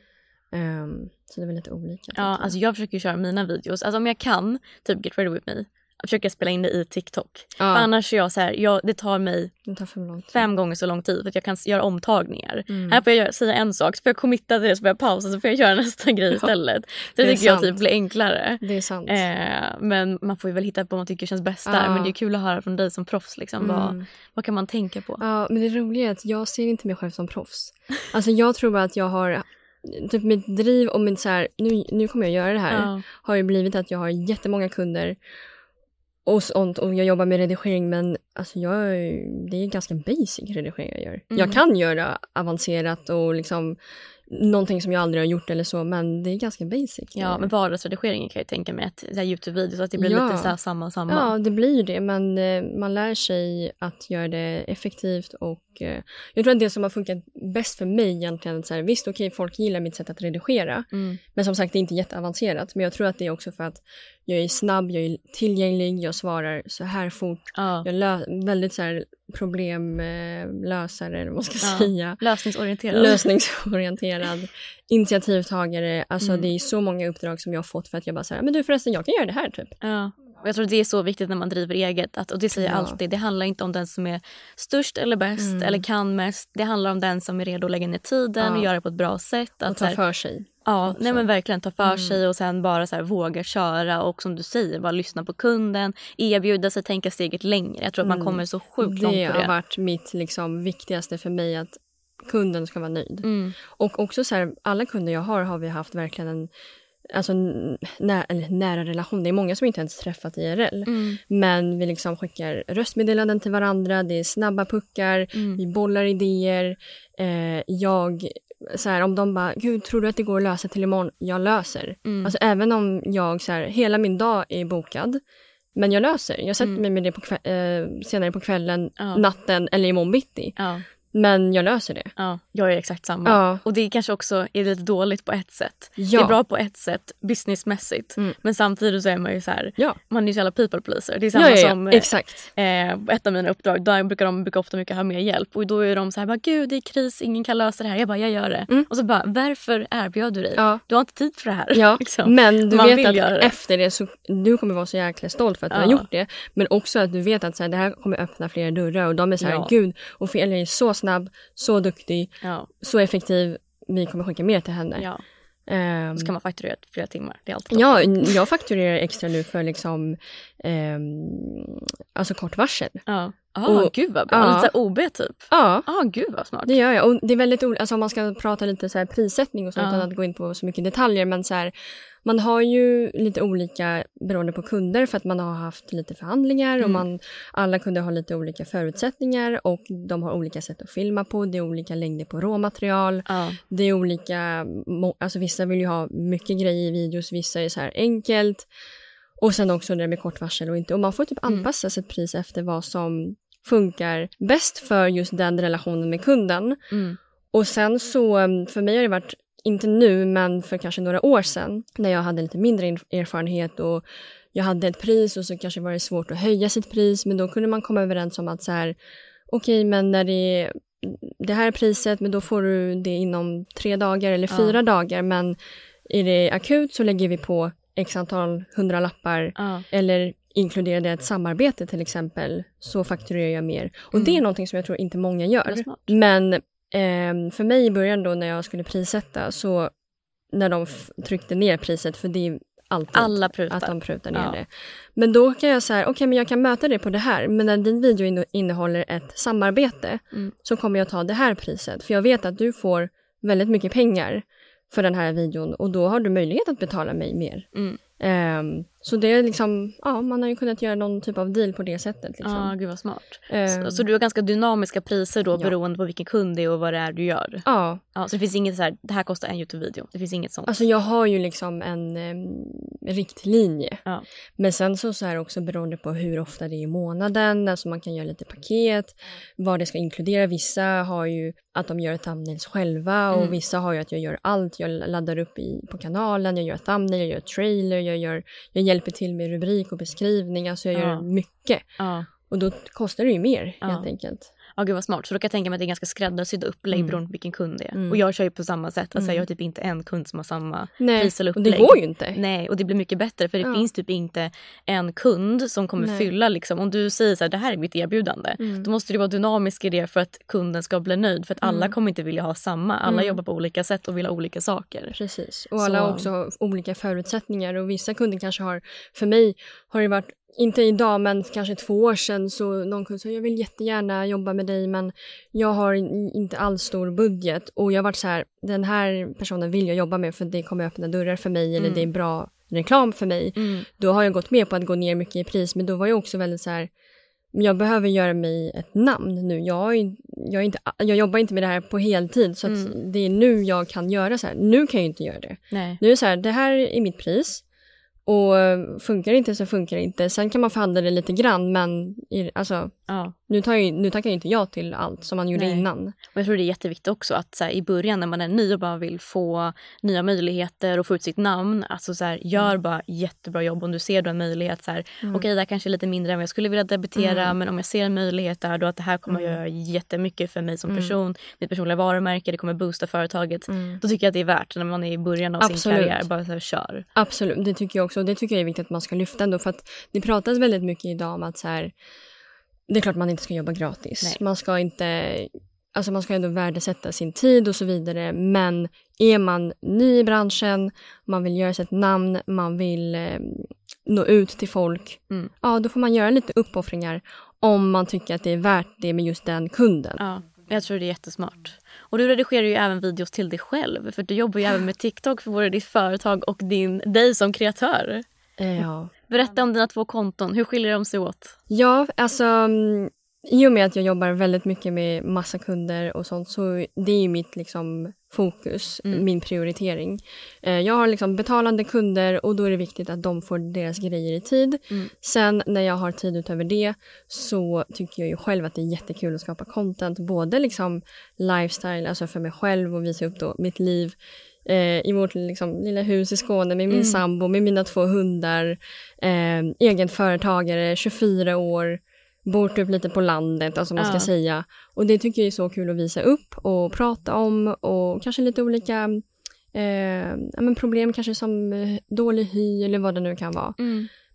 Ehm, så det är väl lite olika. Ja, jag. alltså jag försöker köra mina videos. Alltså om jag kan, typ Get Ready With Me, jag försöker spela in det i TikTok. Ja. För annars är jag så här, jag, det tar mig det tar tid. fem gånger så lång tid för att jag kan göra omtagningar. Mm. Här får jag göra, säga en sak, så får jag committa till det, så får jag pausa, så får jag köra nästa grej istället. Så det det tycker jag sant. typ blir enklare. Det är sant. Eh, men man får ju väl hitta på vad man tycker känns bäst där. Ja. Men det är kul att höra från dig som proffs. Liksom. Vad, Mm. vad kan man tänka på? Ja, men det roliga är att jag ser inte mig själv som proffs. Alltså jag tror bara att jag har, typ mitt driv och mitt så här, nu, nu kommer jag göra det här, Ja. har ju blivit att jag har jättemånga kunder och sånt och jag jobbar med redigering men alltså jag, det är ganska basic redigering jag gör. Mm. Jag kan göra avancerat och liksom någonting som jag aldrig har gjort eller så men det är ganska basic. Ja, men vardagsredigeringen kan jag ju tänka mig att Youtube-videos, att det blir Ja. lite så samma samma. Ja, det blir det, men eh, man lär sig att göra det effektivt och eh, jag tror att det som har funkat bäst för mig egentligen, så här, visst okej folk gillar mitt sätt att redigera, Mm. men som sagt det är inte jätteavancerat, men jag tror att det är också för att jag är snabb, jag är tillgänglig, jag svarar så här fort, Ja. jag är väldigt så här problemlösare, eller vad man ska Ja. säga. Lösningsorienterad. Lösningsorienterad, initiativtagare, alltså Mm. det är så många uppdrag som jag har fått för att jag bara säger men du förresten jag kan göra det här typ. Ja. Och jag tror det är så viktigt när man driver eget. Att, och det säger jag Ja. alltid. Det handlar inte om den som är störst eller bäst Mm. eller kan mest. Det handlar om den som är redo att lägga ner tiden och göra det på ett bra sätt. Och Att, ta så här, för sig. ja, nej men verkligen ta för Mm. sig och sen bara så här, våga köra och som du säger, bara lyssna på kunden, erbjuda sig, tänka steget längre. Jag tror att man Mm. kommer så sjukt det långt på har det. varit mitt liksom, viktigaste för mig att kunden ska vara nöjd. Mm. Och också så här, alla kunder jag har har vi haft verkligen en alltså, nä, nära relation. Det är många som inte ens träffat IRL. Mm. Men vi liksom skickar röstmeddelanden till varandra, det är snabba puckar, Mm. vi bollar idéer. Eh, jag, så här, om de bara, gud tror du att det går att lösa till imorgon? Jag löser. Mm. Alltså även om jag, så här, hela min dag är bokad, men jag löser. Jag sätter mig med det på eh, senare på kvällen, Mm. Ja. natten eller imorgon bitti. Ja, Men jag löser det. ja, jag är exakt samma. Ja. Och det kanske också är lite dåligt på ett sätt. Ja. Det är bra på ett sätt businessmässigt. Mm. Men samtidigt så är man ju så här, Ja. man är ju så jävla people pleaser. Det är samma som eh, exakt. eh, ett av mina uppdrag. Där brukar de brukar ofta mycket ha mer hjälp. Och då är de så här, bara, gud det är kris, ingen kan lösa det här. Jag bara, jag gör det. Mm. Och så bara, varför erbjöd du dig? Ja. Du har inte tid för det här. Ja, liksom. men du Man vet att det. efter det så du kommer vara så jäkla stolt för att du har gjort det. Men också att du vet att så här, det här kommer öppna flera dörrar och de är så här, gud, Ofelia är så snabb, så duktig, Ja, så effektiv. Vi kommer skicka mer till henne. ja. Så kan man fakturera flera timmar. Det är alltid ja, jag fakturerar extra nu för liksom ehm, alltså kort varsel. Ja. Ah, Och- gud vad bra. ja. Lite OB typ. Ja, ah, gud vad smart. det gör jag. Och det är väldigt olika, alltså om man ska prata lite så här prissättning och så Ja. utan att gå in på så mycket detaljer. Men så här, man har ju lite olika beroende på kunder för att man har haft lite förhandlingar och Mm. man, alla kunder har lite olika förutsättningar och de har olika sätt att filma på. Det är olika längder på råmaterial. Ja. Det är olika, alltså vissa vill ju ha mycket grejer i videos, vissa är så här enkelt. Och sen också det med kort varsel och inte. Och man får typ Mm. anpassa sitt pris efter vad som funkar bäst för just den relationen med kunden. Mm. Och sen så, um, för mig har det varit, inte nu, men för kanske några år sedan, när jag hade lite mindre in- erfarenhet och jag hade ett pris och så kanske var det svårt att höja sitt pris, men då kunde man komma överens om att så här, okej, men när det är det här är priset, men då får du det inom tre dagar eller Ja. fyra dagar, men är det akut så lägger vi på x antal hundralappar Ja. eller inkluderar det ett samarbete till exempel så fakturerar jag mer. Och det är någonting som jag tror inte många gör. Mm. Men ehm, för mig i början då när jag skulle prissätta så när de tryckte ner priset, för det är alltid Alla prutar. att de prutar ner Ja. det. Men då kan jag säga, okej men jag kan möta det på det här, men när din video inne- innehåller ett samarbete Mm. så kommer jag ta det här priset. För jag vet att du får väldigt mycket pengar för den här videon och då har du möjlighet att betala mig mer. Mm. Ehm, så det är liksom, ja man har ju kunnat göra någon typ av deal på det sättet. Ja, Liksom. gud vad smart. Ehm, Så, så du har ganska dynamiska priser då Ja. beroende på vilken kund det är och vad det är du gör? ja, Ja, så det finns inget så här, det här kostar en Youtube-video. Det finns inget sånt? alltså jag har ju liksom en um, riktlinje. Ja. Men sen så, så är det också beroende på hur ofta det är i månaden, alltså man kan göra lite paket, vad det ska inkludera. Vissa har ju att de gör thumbnails själva och Mm. vissa har ju att jag gör allt. Jag laddar upp i, på kanalen, jag gör thumbnail, jag gör trailer, jag, gör, jag hjälper till med rubrik och beskrivning, alltså jag Ja. gör mycket. Ja. Och då kostar det ju mer Ja. helt enkelt. Ja, gud vad smart. Så då kan jag tänka mig att det är ganska skräddarsydda upplägg Mm. beroende på vilken kund det är. Mm. Och jag kör ju på samma sätt. Alltså, Mm. Jag har typ inte en kund som har samma Nej, pris eller och upplägg. det går ju inte. Nej, och det blir mycket bättre för det Ja. finns typ inte en kund som kommer Nej. fylla liksom. Om du säger så här, det här är mitt erbjudande. Mm. Då måste det vara dynamiskt i det för att kunden ska bli nöjd. För att alla Mm. kommer inte vilja ha samma. Alla Mm. jobbar på olika sätt och vill ha olika saker. Precis. Och alla har Så- också olika förutsättningar och vissa kunder kanske har, för mig har det varit, inte idag men kanske två år sedan så någon kund sa jag vill jättegärna jobba med dig men jag har in- inte alls stor budget och jag har varit så här, den här personen vill jag jobba med för det kommer öppna dörrar för mig eller Mm. det är bra reklam för mig. Mm. Då har jag gått med på att gå ner mycket i pris men då var jag också väldigt så här jag behöver göra mig ett namn nu. Jag, är, jag, är inte, jag jobbar inte med det här på heltid så Mm. det är nu jag kan göra så här. Nu kan jag ju inte göra det. Nej. Nu är det så här, det här är mitt pris. Och eh, funkar det inte så funkar det inte. Sen kan man förhandla det lite grann men i, alltså, Ja nu, tar jag, nu tackar ju inte jag till allt som man gjorde Nej. innan. Och jag tror det är jätteviktigt också att så här, i början när man är ny och bara vill få nya möjligheter och få ut sitt namn. Alltså så här, gör Mm. bara jättebra jobb om du ser då en möjlighet. Så här, Okej, det här kanske är lite mindre än vad jag skulle vilja debitera Mm. men om jag ser en möjlighet där då att det här kommer Mm. göra jättemycket för mig som Mm. person. Mitt personliga varumärke, det kommer boosta företaget. Då tycker jag att det är värt när man är i början av sin Absolut. karriär. Bara så här, kör. Absolut, det tycker jag också. Och det tycker jag är viktigt att man ska lyfta ändå för att det pratas väldigt mycket idag om att så här, det är klart man inte ska jobba gratis. Nej. Man ska inte, alltså man ska ändå värdesätta sin tid och så vidare. Men är man ny i branschen, man vill göra sig ett namn, man vill eh, nå ut till folk. Mm. Ja, då får man göra lite uppoffringar om man tycker att det är värt det med just den kunden. Ja, jag tror det är jättesmart. Och du redigerar ju även videos till dig själv för du jobbar ju även med TikTok för både ditt företag och din, dig som kreatör. Ja. Berätta om dina två konton, hur skiljer de sig åt? Ja, alltså mm, i och med att jag jobbar väldigt mycket med massa kunder och sånt så det är mitt liksom fokus, Mm. min prioritering. Eh, jag har liksom betalande kunder och då är det viktigt att de får deras grejer i tid. Mm. Sen när jag har tid utöver det så tycker jag ju själv att det är jättekul att skapa content. Både liksom lifestyle, alltså för mig själv och visa upp då mitt liv eh, i vårt liksom, lilla hus i Skåne med min Mm. sambo, med mina två hundar, eh, egen företagare, 24 år, bor typ lite på landet, alltså man ska Ja. säga. Och det tycker jag är så kul att visa upp och prata om och kanske lite olika eh, men problem, kanske som eh, dålig hy eller vad det nu kan vara.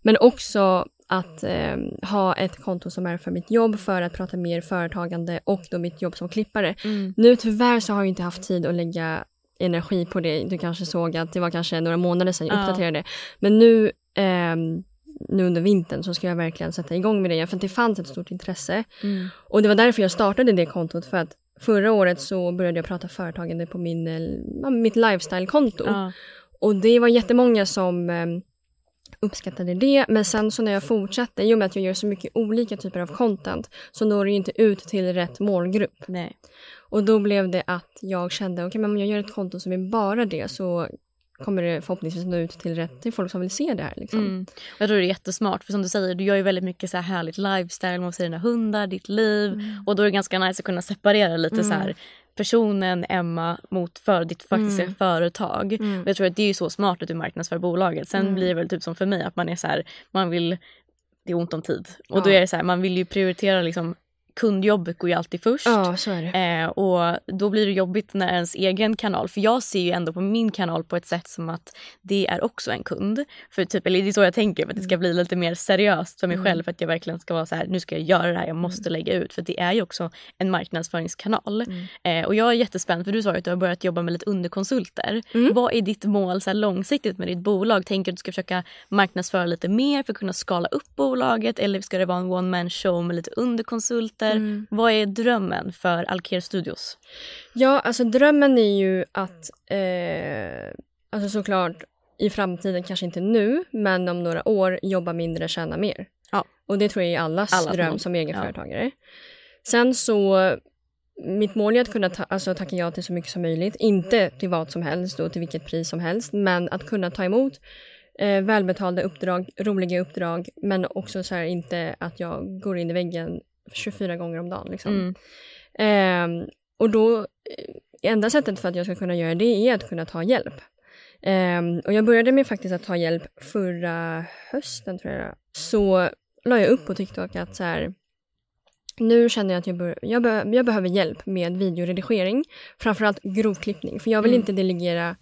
Men också att eh, ha ett konto som är för mitt jobb för att prata mer företagande och då mitt jobb som klippare. Mm. Nu tyvärr så har jag inte haft tid att lägga energi på det. Du kanske såg att det var kanske några månader sedan jag Ja. uppdaterade. Men nu, ehm, nu under vintern så ska jag verkligen sätta igång med det igen för det fanns ett stort intresse. Mm. Och det var därför jag startade det kontot för att förra året så började jag prata företagande på min, eh, ja, mitt lifestyle-konto. Ja. Och det var jättemånga som eh, uppskattade det. Men sen så när jag fortsatte, i och med att jag gör så mycket olika typer av content, så når det ju inte ut till rätt målgrupp. Nej. Och då blev det att jag kände, okej men om jag gör ett konto som är bara det så kommer det förhoppningsvis nå ut till rätt till folk som vill se det här. Liksom. Mm. Jag tror det är jättesmart för som du säger, du gör ju väldigt mycket så här härligt lifestyle, man ser dina hundar, ditt liv och då är det ganska nice att kunna separera lite så här personen Emma mot för ditt faktiska företag. Och jag tror att det är ju så smart att du marknadsför bolaget. Sen blir det väl typ som för mig att man är så här, man vill, det är ont om tid och då Ja. är det så här, man vill ju prioritera liksom kundjobbet går ju alltid först. Ja, så är det. Eh, och då blir det jobbigt när ens egen kanal, för jag ser ju ändå på min kanal på ett sätt som att det är också en kund. För typ, eller det är så jag tänker, för att det ska bli lite mer seriöst för mig själv. För att jag verkligen ska vara så här, nu ska jag göra det här, jag måste lägga ut. För det är ju också en marknadsföringskanal. Eh, och jag är jättespänd, för du sa ju att du har börjat jobba med lite underkonsulter. Vad är ditt mål så här, långsiktigt med ditt bolag? Tänker du att du ska försöka marknadsföra lite mer för att kunna skala upp bolaget? Eller ska det vara en one man show med lite underkonsulter? Vad är drömmen för Alker Studios? Ja, alltså drömmen är ju att, eh, alltså såklart i framtiden, kanske inte nu, men om några år jobba mindre, tjäna mer. Ja. Och det tror jag är allas Allas dröm som Ja. egenföretagare. Sen så, mitt mål är att kunna ta, alltså, tacka ja till så mycket som möjligt. Inte till vad som helst och till vilket pris som helst, men att kunna ta emot eh, välbetalda uppdrag, roliga uppdrag, men också så här inte att jag går in i väggen 24 gånger om dagen. Liksom. Mm. Ehm, och då, eh, enda sättet för att jag ska kunna göra det är att kunna ta hjälp. Ehm, och jag började med faktiskt att ta hjälp förra hösten tror jag. Så la jag upp på TikTok att så här, nu känner jag att jag, bör, jag, be, jag behöver hjälp med videoredigering. Framförallt grovklippning. För jag vill Mm. inte delegera,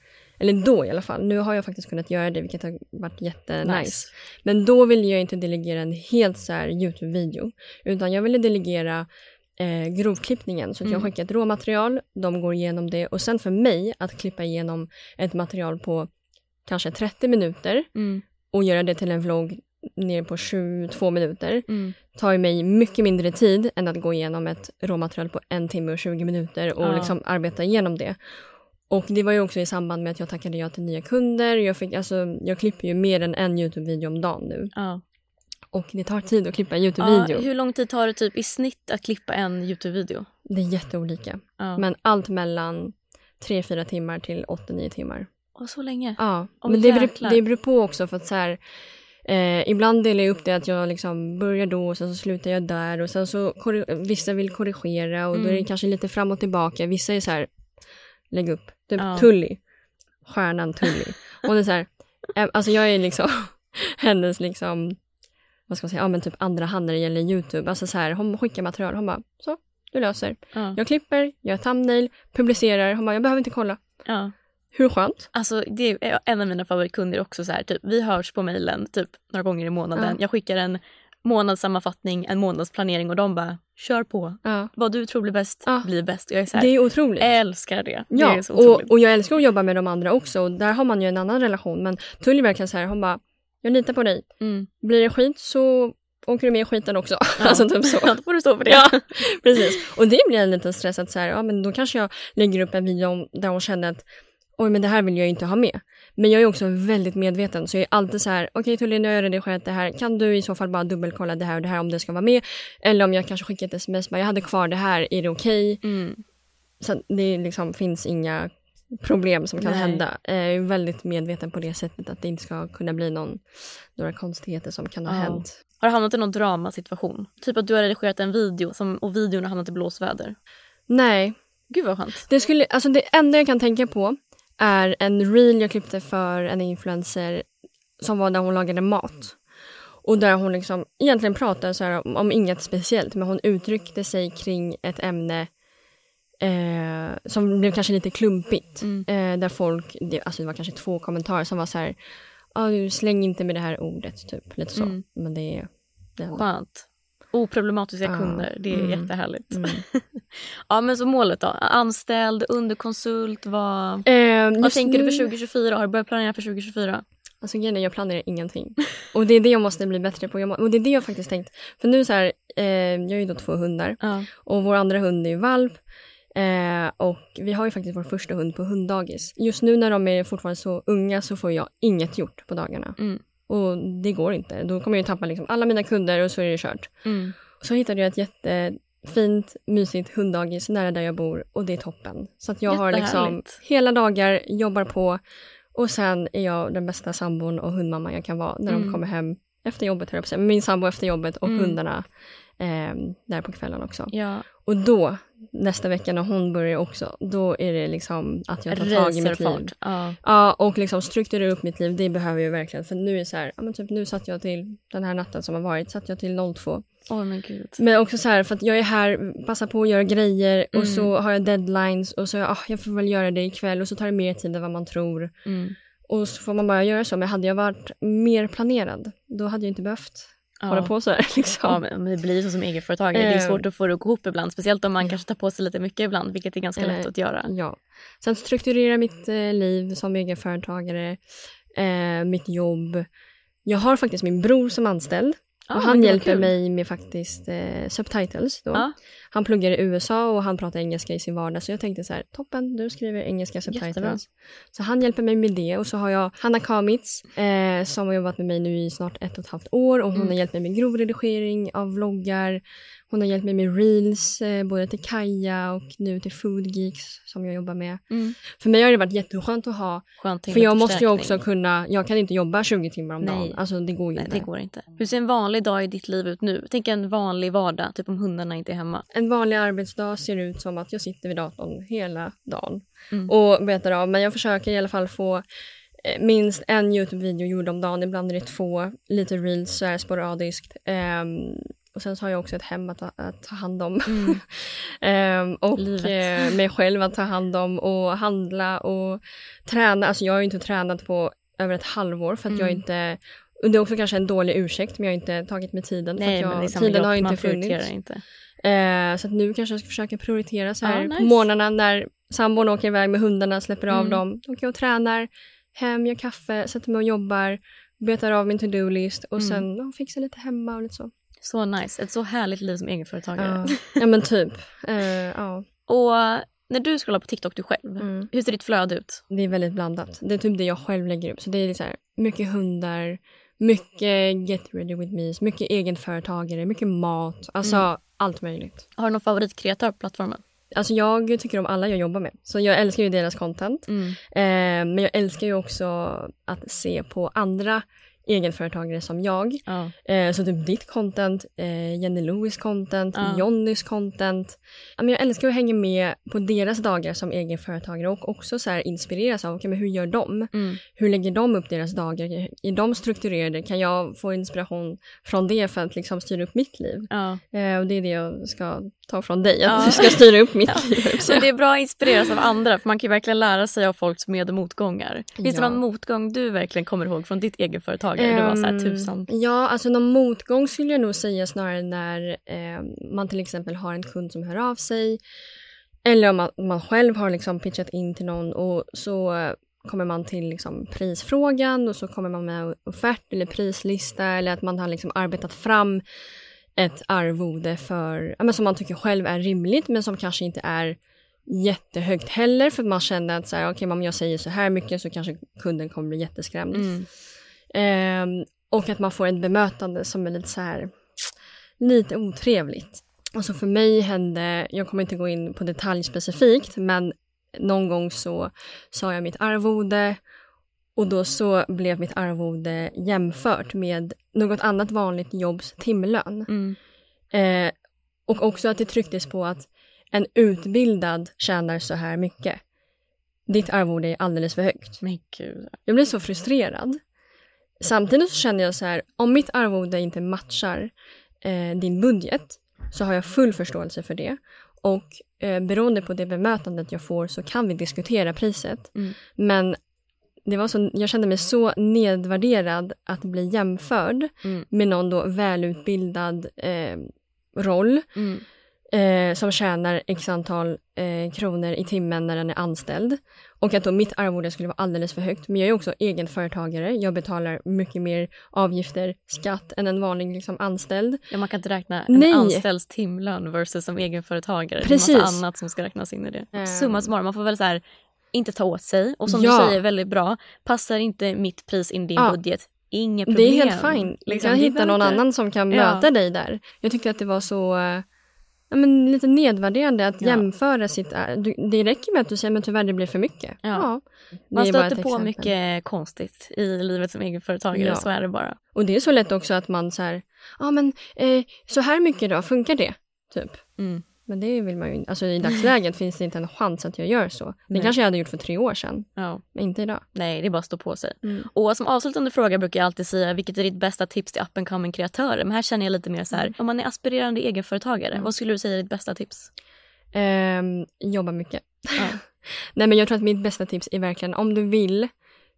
eller då i alla fall. Nu har jag faktiskt kunnat göra det vilket har varit jättenice. Nice. Men då ville jag inte delegera en helt så här Youtube-video. Utan jag ville delegera eh, grovklippningen. Så att jag Mm. skickar ett råmaterial, de går igenom det och sen för mig att klippa igenom ett material på kanske 30 minuter Mm. och göra det till en vlogg ner på 22 minuter Mm. tar ju mig mycket mindre tid än att gå igenom ett råmaterial på en timme och 20 minuter och Ja. liksom arbeta igenom det. Och det var ju också i samband med att jag tackade ja till nya kunder. Jag, fick, alltså, jag klipper ju mer än en Youtube-video om dagen nu. Ja. Och det tar tid att klippa en Ja, Youtube-video. hur lång tid tar det typ i snitt att klippa en Youtube-video? Det är jätteolika. Ja. Men allt mellan 3-4 timmar till 8-9 timmar. Och så länge? Ja, Åh, men det beror, det beror på också för att så här, eh, ibland delar jag upp det att jag liksom börjar då och sen så slutar jag där och sen så vissa vill korrigera och då är det Mm. kanske lite fram och tillbaka. Vissa är så här, lägg upp. Typ Ja. Tully, stjärnan Tully. Hon är så här, eh, alltså jag är liksom hennes liksom, vad ska man säga, ja men typ andra hand när det gäller YouTube. Alltså så här, hon skickar material, hon bara, så, du löser. Ja. Jag klipper, gör thumbnail, publicerar, hon bara, jag behöver inte kolla. ja. Hur skönt? Alltså det är en av mina favoritkunder också så här, typ vi hörs på mejlen typ några gånger i månaden. Ja. Jag skickar en månadssammanfattning, en månadsplanering och de bara kör på. Ja. Vad du tror blir bäst Ja. blir bäst. Jag är så här, Det är otroligt. älskar det. det Ja, är otroligt. och, och jag älskar att jobba med de andra också. Och där har man ju en annan relation. Men Tully verkar så här, hon bara, jag litar på dig. Mm. Blir det skit så åker du med i skiten också? alltså typ så. Ja, då får du stå för det. Ja, precis. Och det blir en liten stress att så här, ja men då kanske jag lägger upp en video om, där hon känner att oj men det här vill jag inte ha med. Men jag är också väldigt medveten så jag är alltid så här, okej okay, Tully nu har jag redigerat det här, kan du i så fall bara dubbelkolla det här och det här om det ska vara med? Eller om jag kanske skickar ett sms, bara, jag hade kvar det här, är det okej? Okay? Mm. Så det liksom finns inga problem som kan Nej. hända. Jag är väldigt medveten på det sättet att det inte ska kunna bli någon, några konstigheter som kan ha Ja. hänt. Har du hamnat i någon dramasituation? Typ att du har redigerat en video som, och videon har hamnat i blåsväder. Nej, Gud vad skönt. Det, skulle, alltså det enda jag kan tänka på är en reel jag klippte för en influencer som var där hon lagade mat. Och där hon liksom egentligen pratade så om, om inget speciellt men hon uttryckte sig kring ett ämne eh, som blev kanske lite klumpigt. Mm. Eh, där folk, det, alltså det var kanske två kommentarer som var så här ah, du släng inte med det här ordet, typ. Lite så. Mm. Men det är... Det, Skönt. Oproblematiska Ja. kunder, det är Mm. jättehärligt. Mm. Ja men så målet då? Anställd, underkonsult, vad, Eh, vad tänker du nu- för 2024? Har du börjat planera för 2024? Alltså grejen är, jag planerar ingenting. Och det är det jag måste bli bättre på. Må, och det är det jag faktiskt tänkt. För nu så här, eh, jag har ju då två hundar Ja. och vår andra hund är ju valp. Eh, och vi har ju faktiskt vår första hund på hunddagis. Just nu när de är fortfarande så unga så får jag inget gjort på dagarna. Mm. Och det går inte. Då kommer jag tappa liksom alla mina kunder och så är det kört. Mm. Så hittade jag ett jättefint, mysigt hunddagis nära där jag bor och det är toppen. Så att jag har liksom hela dagar, jobbar på och sen är jag den bästa sambon och hundmamma jag kan vara när de Mm. kommer hem efter jobbet, höll jag på säga. Min sambo efter jobbet och Mm. hundarna eh, där på kvällen också. Ja, Och då, nästa vecka när hon börjar också, då är det liksom att jag tar tag i mitt liv. racerfart. Ja. Ja, och liksom strukturera upp mitt liv, det behöver jag verkligen. För nu är så här, ja, men typ nu satt jag till, den här natten som har varit, satt jag till 02. Åh men gud. Men också så här, för att jag är här, passar på att göra grejer och Mm. så har jag deadlines och så ah, jag får väl göra det ikväll och så tar det mer tid än vad man tror. Mm. Och så får man bara göra så. Men hade jag varit mer planerad, då hade jag inte behövt Ja. hålla på så här. Liksom. Ja, men det blir så som egenföretagare. Det är Eh. svårt att få det att gå ihop ibland. Speciellt om man kanske tar på sig lite mycket ibland, vilket är ganska lätt Eh, att göra. Ja. Sen strukturera mitt eh, liv som egenföretagare, eh, mitt jobb. Jag har faktiskt min bror som anställd. Ja, och han hjälper kul. mig med faktiskt eh, subtitles. Då. Ja. Han pluggar i USA och han pratar engelska i sin vardag. Så jag tänkte så här, toppen, du skriver engelska Jättebra. subtitles. Så han hjälper mig med det. Och så har jag Hanna Kamitz eh, som har jobbat med mig nu i snart ett och ett halvt år. Och hon Mm. har hjälpt mig med grovredigering av vloggar. Hon har hjälpt mig med reels, eh, både till Kaja och nu till Food Geeks som jag jobbar med. Mm. För mig har det varit jätteskönt att ha. Skönt För jag måste ju också kunna, jag kan inte jobba 20 timmar om Nej. dagen. Alltså det går ju Nej, inte. det går inte. Hur ser en vanlig dag i ditt liv ut nu? Tänk en vanlig vardag, typ om hundarna inte är hemma. En vanlig arbetsdag ser ut som att jag sitter vid datorn hela dagen Mm. och betar av. Men jag försöker i alla fall få eh, minst en Youtube-video gjord om dagen. Ibland är det två, lite reels så här sporadiskt. Ehm, och sen så har jag också ett hem att, ta- att ta hand om. Mm. Ehm, och Livet. eh, mig själv att ta hand om och handla och träna. Alltså jag har ju inte tränat på över ett halvår för att jag Mm. inte och det är också kanske en dålig ursäkt men jag har inte tagit mig tiden. för Nej, att jag, tiden jobb, har inte funnits. inte. Eh, så att nu kanske jag ska försöka prioritera så här Ja, nice. på morgnarna när sambon åker iväg med hundarna, släpper av Mm. dem. Åker jag och tränar, hem, gör kaffe, sätter mig och jobbar, betar av min to-do-list och Mm. sen fixar lite hemma och lite så. Så nice. Ett så härligt liv som egenföretagare. Ja, ja men typ. Eh, ja. Och när du scrollar på TikTok du själv, Mm. hur ser ditt flöde ut? Det är väldigt blandat. Det är typ det jag själv lägger upp. Så det är så här, mycket hundar, mycket get ready with me, mycket egenföretagare, mycket mat. Alltså Mm. allt möjligt. Har du någon favoritkreatör på plattformen? Alltså jag tycker om alla jag jobbar med. Så jag älskar ju deras content. Mm. Eh, men jag älskar ju också att se på andra egenföretagare som jag. Ja. Eh, så typ ditt content, eh, Jenny Lewis content, Ja. Jonnys content. Ja, men jag älskar att hänga med på deras dagar som egenföretagare och också så inspireras av okay, men hur gör de? Mm. Hur lägger de upp deras dagar? Är de strukturerade? Kan jag få inspiration från det för att liksom styra upp mitt liv? Ja. Eh, och det är det jag ska ta från dig, att du ska styra upp mitt liv. Så det är bra att inspireras av andra för man kan ju verkligen lära sig av folks med och motgångar. Finns det någon motgång du verkligen kommer ihåg från ditt egenföretagare? det var så här Ehm, tusan. Ja, alltså någon motgång skulle jag nog säga snarare när eh, man till exempel har en kund som hör av sig. Eller om man, man själv har liksom pitchat in till någon och så kommer man till liksom prisfrågan och så kommer man med offert eller prislista eller att man har liksom arbetat fram ett arvode för, ja, men som man tycker själv är rimligt men som kanske inte är jättehögt heller för att man känner att så här, okay, om jag säger så här mycket så kanske kunden kommer bli jätteskrämd. Mm. Ehm, och att man får ett bemötande som är lite så här, lite otrevligt. Alltså för mig hände, jag kommer inte gå in på detalj specifikt, men någon gång så sa jag mitt arvode och då så blev mitt arvode jämfört med något annat vanligt jobbs timlön. Mm. Eh, och också att det trycktes på att en utbildad tjänar så här mycket. Ditt arvode är alldeles för högt. Men gud. Jag blev så frustrerad. Samtidigt så kände jag så här, om mitt arvode inte matchar eh, din budget så har jag full förståelse för det. Och eh, beroende på det bemötandet jag får så kan vi diskutera priset. Mm. Men det var så, jag kände mig så nedvärderad att bli jämförd Mm. med någon då välutbildad eh, roll Mm. eh, som tjänar x antal eh, kronor i timmen när den är anställd. Och att då mitt arvode skulle vara alldeles för högt. Men jag är också egen företagare. Jag betalar mycket mer avgifter, skatt än en vanlig liksom, anställd. Ja, man kan inte räkna en Nej. anställds timlön versus som egenföretagare. Det är Precis. massa annat som ska räknas in i det. Ehm. Summa summarum, man får väl så här, inte ta åt sig. Och som Ja. du säger väldigt bra, passar inte mitt pris in i din Ja. budget, inget Det problem. är helt fint. Du Liksom, kan det hitta någon inte- annan som kan Ja. möta dig där. Jag tyckte att det var så eh, ja, men lite nedvärderande att Ja. jämföra sitt... Du, det räcker med att du säger men tyvärr det blir för mycket. Ja. det Man stöter på exempel. mycket konstigt i livet som egenföretagare, Ja. så är det bara. Och det är så lätt också att man så här, ja men eh, så här mycket då, funkar det? Typ. Mm. Men det vill man ju inte. Alltså i dagsläget finns det inte en chans att jag gör så. Det Nej. kanske jag hade gjort för tre år sedan, Ja. men inte idag. Nej, det är bara att stå på sig. Mm. Och som avslutande fråga brukar jag alltid säga vilket är ditt bästa tips till up and coming kreatörer? Men här känner jag lite mer så här, om man är aspirerande egenföretagare, vad skulle du säga är ditt bästa tips? Ehm, jobba mycket. Ja. Nej men jag tror att mitt bästa tips är verkligen om du vill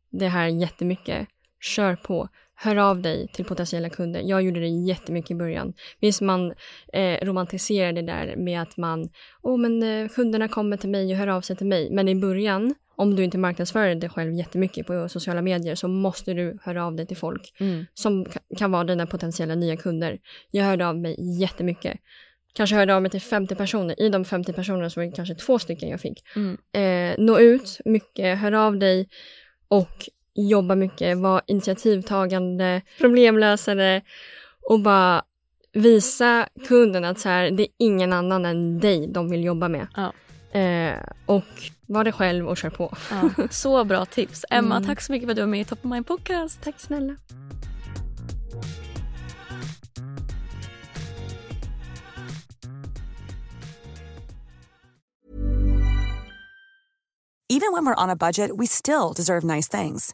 det här jättemycket, kör på. Hör av dig till potentiella kunder. Jag gjorde det jättemycket i början. Visst man eh, romantiserar det där med att man, åh men eh, kunderna kommer till mig och hör av sig till mig. Men i början, om du inte marknadsför dig själv jättemycket på sociala medier så måste du höra av dig till folk Mm. som ka- kan vara dina potentiella nya kunder. Jag hörde av mig jättemycket. Kanske hörde av mig till 50 personer. I de 50 personerna så var det kanske två stycken jag fick. Mm. Eh, nå ut mycket, hör av dig och jobba mycket, var initiativtagande, problemlösare och bara visa kunden att så här, det är ingen annan än dig de vill jobba med. Ja. Eh, och var det själv och kör på. Ja. Så bra tips. Emma, Mm. tack så mycket för att du var med i Top of Mind Podcast. Tack snälla. Even when we're on a budget, we still deserve nice things.